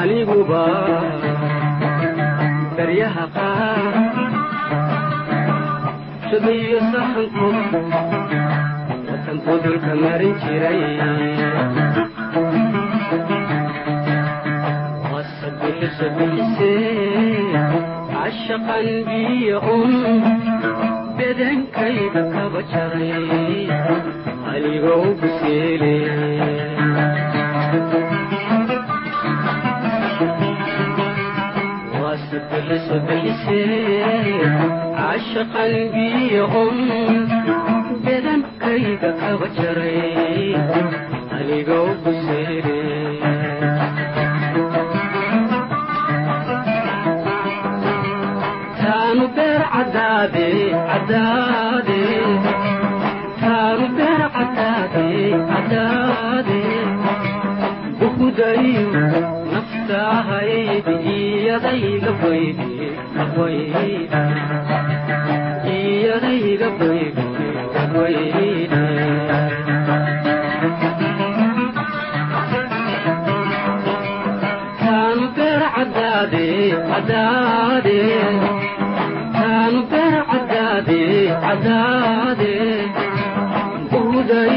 aniguba daryaha qaar shabiyo sahanku watankuu budulka marin jiray wasabixi sabixisee cashaqan biyo un bedenkayda kaba jaray casha qalbiya on bedankayga kaba jaray aligoo buseeletaanu beer cadaade cadaade cadaadee uku dariyo naftaahaydi iyadayga baydiyadaygabaydiyadaygabaydiyadayde anu beer cadaade cadaade buday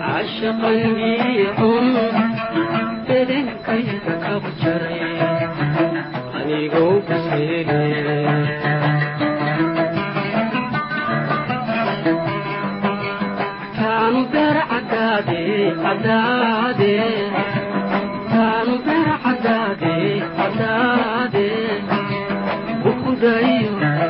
عشقا بيحن بدنكيك كبجري anigow kuseele kaanu beer cadaade cadaade kaanu beer cadaade cadaade bukudayo naftahayd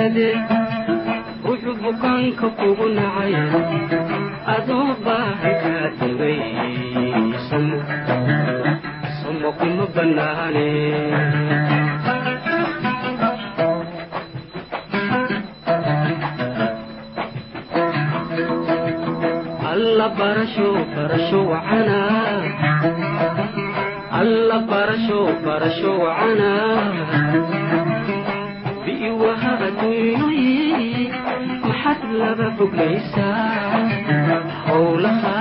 waasade wuxuu bukaanka kugu nacay adoo baahankaa tagay samo samo kuma bannaane alla barasho barasho alla barasho barasho wacana adduunyoyi maxaad laba foglaysaa howlahaagu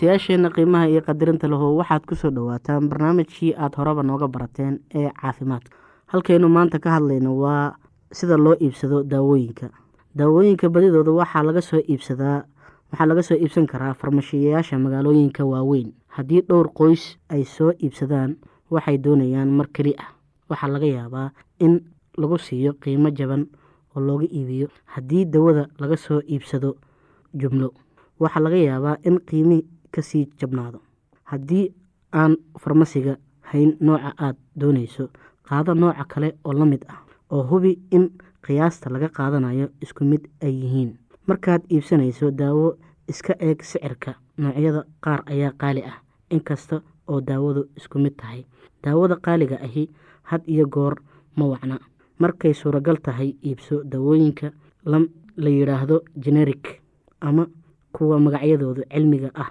dhegaystayaasheenna qiimaha iyo qadarinta lahow waxaad ku soo dhowaataan barnaamijkii aada horeba nooga barateen ee caafimaadka halkaynu maanta ka hadlayno waa sida loo iibsado daawooyinka. Daawooyinka badidooda waxaa laga soo iibsadaa waxaa laga soo iibsan karaa farmashiyayaasha magaalooyinka waaweyn. Haddii dhowr qoys ay soo iibsadaan waxay doonayaan mar keli ah. Waxaa laga yaabaa in lagu siiyo qiimo jaban oo looga iibiyo haddii dawada laga soo iibsado jumlo. Waxaa laga yaabaa in qiimi ka sii jabnaado. Haddii aan farmasiga hayn nooca aada doonayso qaado nooca kale oo la mid ah oo hubi in qiyaasta laga qaadanayo isku mid ay yihiin. Markaad iibsanayso daawo iska eeg sicirka. Noocyada qaar ayaa qaali ah inkasta oo daawadu isku mid tahay. Daawada qaaliga ahi had iyo goor ma wacna. Markay suuragal tahay iibso daawooyinka la yidhaahdo generic ama kuwa magacyadoodu cilmiga ah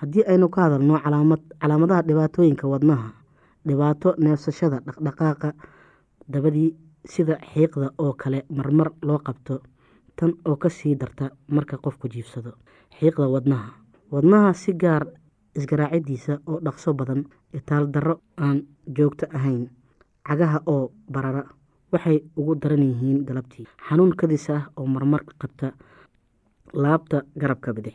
haddii aynu ka hadalno calaamadaha dhibaatooyinka wadnaha dhibaato neefsashada dhaqdhaqaaqa dabadii sida xiiqda oo kale marmar loo qabto tan oo ka sii darta marka qofku jiifsado xiiqda wadnaha. Wadnaha si gaar isgaraacidiisa oo dhaqso badan itaal darro aan joogto ahayn cagaha oo barara waxay ugu daran yihiin galabtii. Xanuun kadis ah oo marmar qabta laabta garabka bidix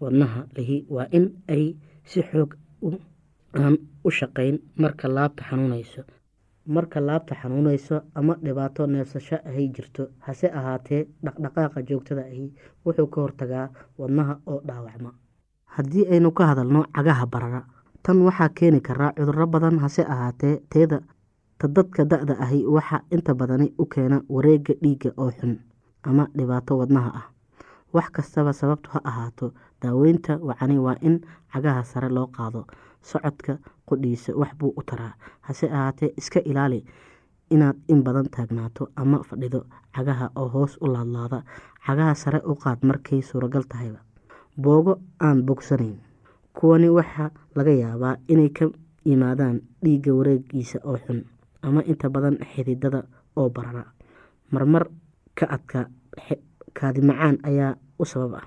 wadnaha lihi waa in ay si xoog aan u shaqayn marka laabta xanuunayso. Marka laabta xanuunayso ama dhibaato neefsasho ahay jirto hase ahaatee dhaqdhaqaaqa joogtada ahi wuxuu ka hortagaa wadnaha oo dhaawacma. Haddii aynu ka hadalno cagaha barara tan waxaa keeni karaa cuduro badan hase ahaatee teeda ta dadka da-da ahi waxaa inta badani u keena wareega dhiigga oo xun ama dhibaato wadnaha ah. Wax kastaba sababtu ha ahaato daaweynta wacani waa in cagaha sare loo qaado socodka qodhiisa wax buu u taraa. Hase ahaatee iska ilaali inaad in badan taagnaato ama fadhido cagaha oo hoos u laadlaada. Cagaha sare u qaad markay suuragal tahayba boogo aan bogsanayn. Kuwani waxaa laga yaabaa inay ka yimaadaan dhiigga wareegiisa oo xun ama inta badan xididada oo barara. Marmar ka adka kaadi macaan ayaa u sabab ah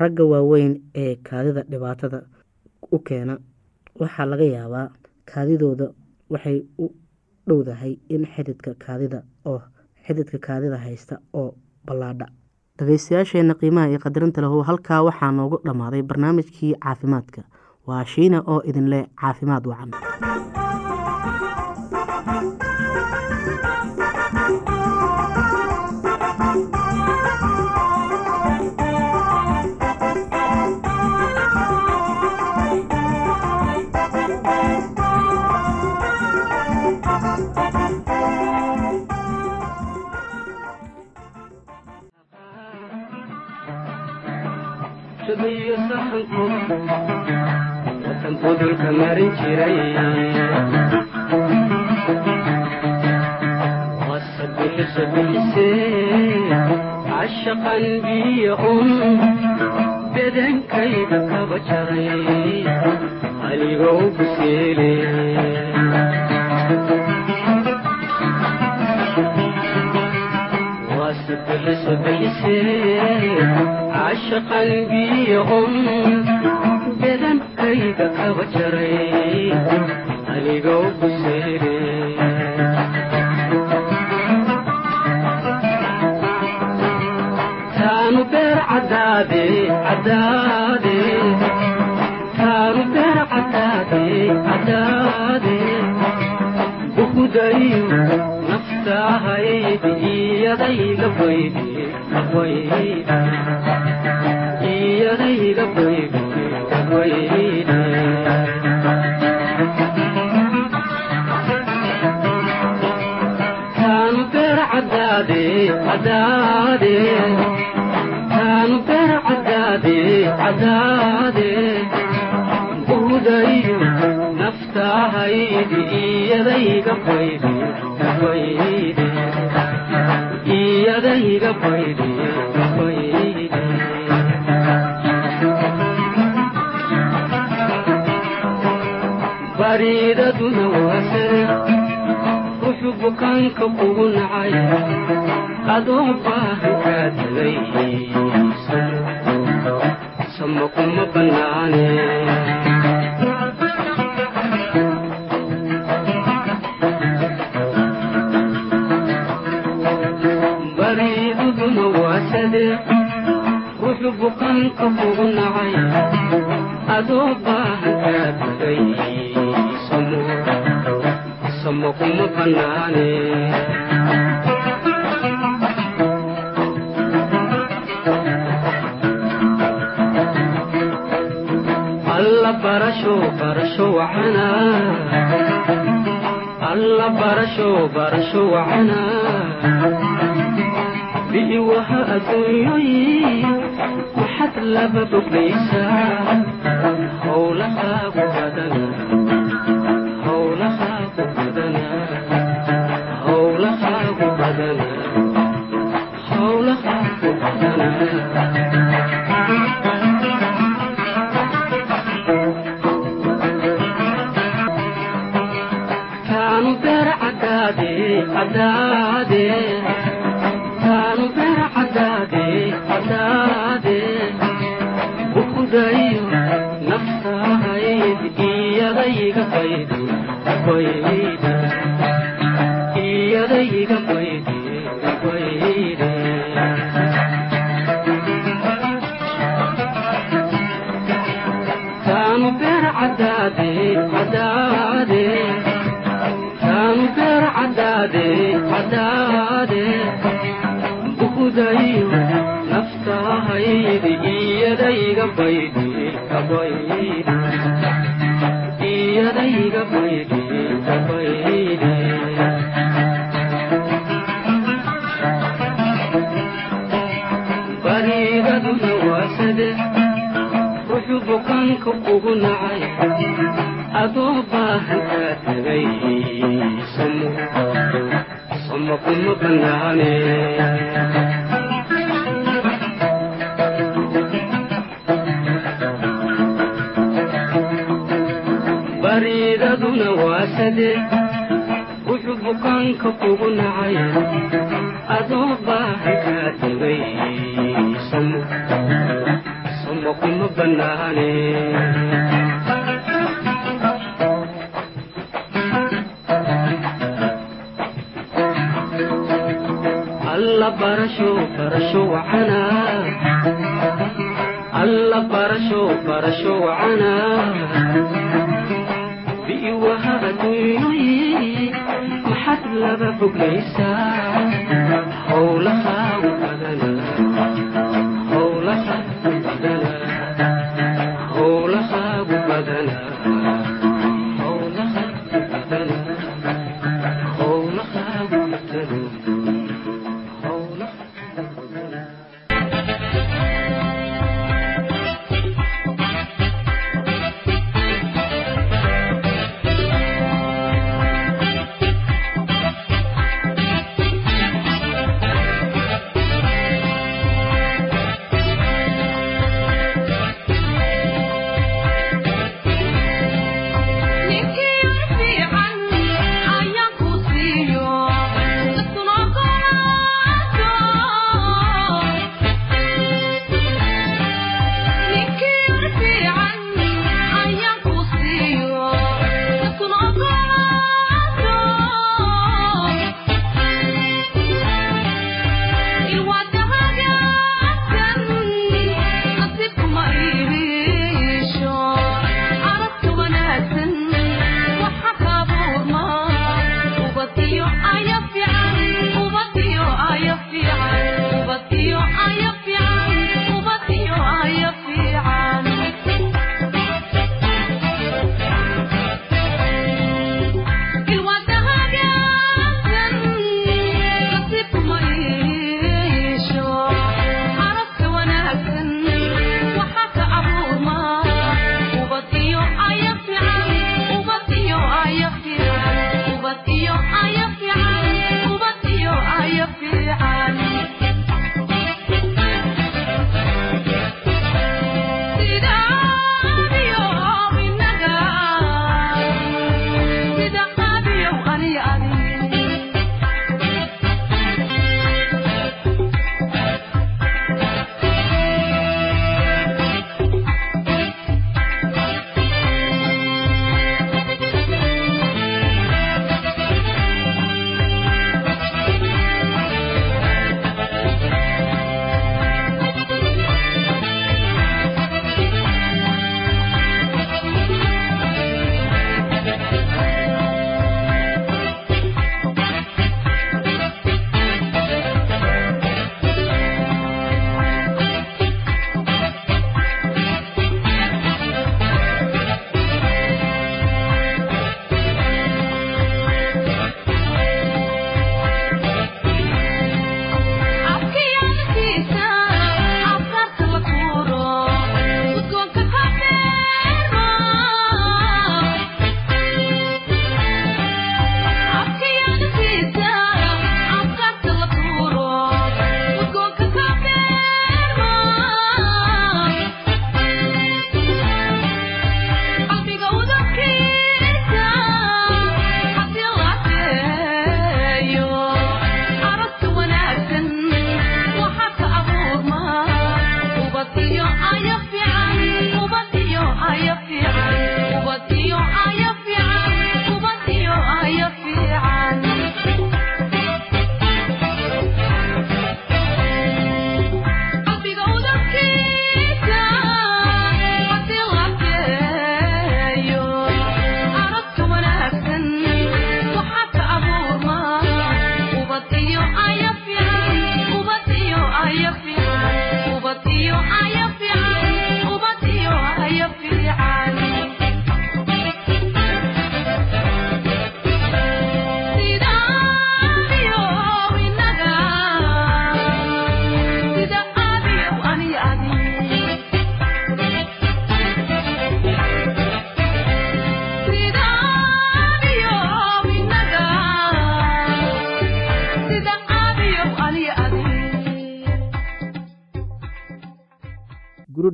ragga waaweyn ee kaadida dhibaatada u keena waxaa laga yaabaa kaadidooda waxay u dhowdahay in xididka kaadida oo xididka kaadida haysta oo ballaadha. Dhageystayaasheena qiimaha iyo qadarinta lahu halkaa waxaa noogu dhammaaday barnaamijkii caafimaadka. Waa shiina oo idin leh caafimaad wacan shabiyo saxanku watanku dulka marin jiray kaba jaray aligoo buseele biyo un bedankayga kaba jaray aligoo buseele taanu beer cadaade cadaade taanu beer cadaade cadaade naftaahaydi iyadayga baydi bariidaduna waasare wuxuu bukaanka kugu nacay adoo baahan kaa tagay sama kuma bannaane laba howlahaagu badana howlahaagu badana iyadayga baydi kabaydi bariidaduna waasade ruxu bukaanka ugu nacay adoo baahan kaa tagay samo kuma bannaane waasade ruxu bukaanka ugu nacay adoo baahan kaa tagay samo samo kuma bannaane alla barasho alla barasho barasho wacana bi'i maxad laba foglaysaa howlahaagu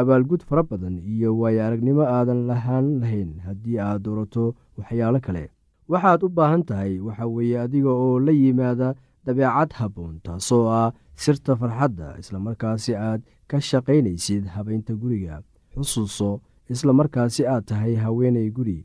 abaalgud fara badan iyo waayo aragnimo aadan lahaan lahayn haddii aad doorato waxyaalo kale. Waxaad u baahan tahay waxa weeye adiga oo la yimaada dabeecad habboon taasoo ah sirta farxadda islamarkaasi aad ka shaqaynaysid habaynta guriga. Xusuuso islamarkaasi aad tahay haweenay guri.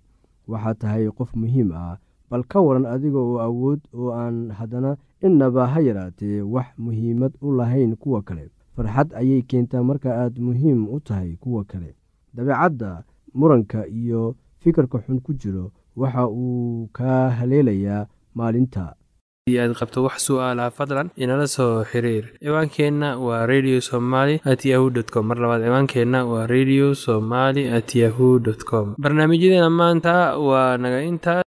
Waxaad tahay qof muhiim ah bal ka waran adiga oo awood oo aan haddana innaba ha yaraatee wax muhiimad u lahayn kuwa kale farxad ayay keentaa marka aad muhiim u tahay kuwa kale. Dabeecadda muranka iyo fikirka xun ku jiro waxa uu kaa haleelayaa maalinta. Aad qabto wax su'aalaha fadlan inala soo xiriir. Ciwaankeenna waa radio somaly at yahu t com. Mar labaad ciwaankeenna waa radio somaly at yahu dt com. Barnaamijyadeena maanta waa naga intaa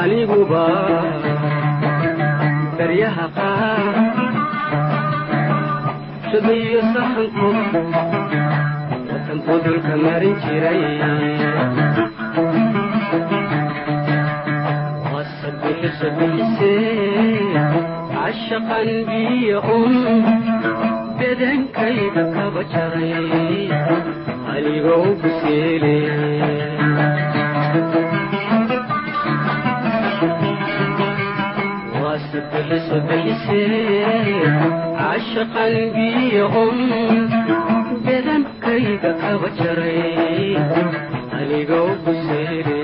aniguba daryaha qaar shubiyo saxanku watan budulka marin jiray wasabixisa bixisee cashaqan biyo un kaba jaray anigoo buseele wasabixisa bixisee cashaqan biyo un bedankayga kaba jaray anigoo buseele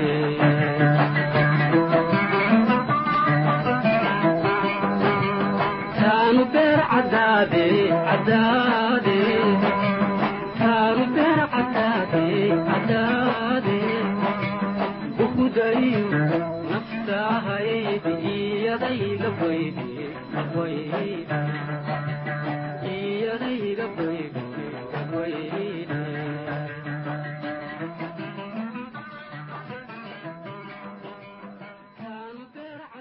taanu beer cadaade cadaade iyadayga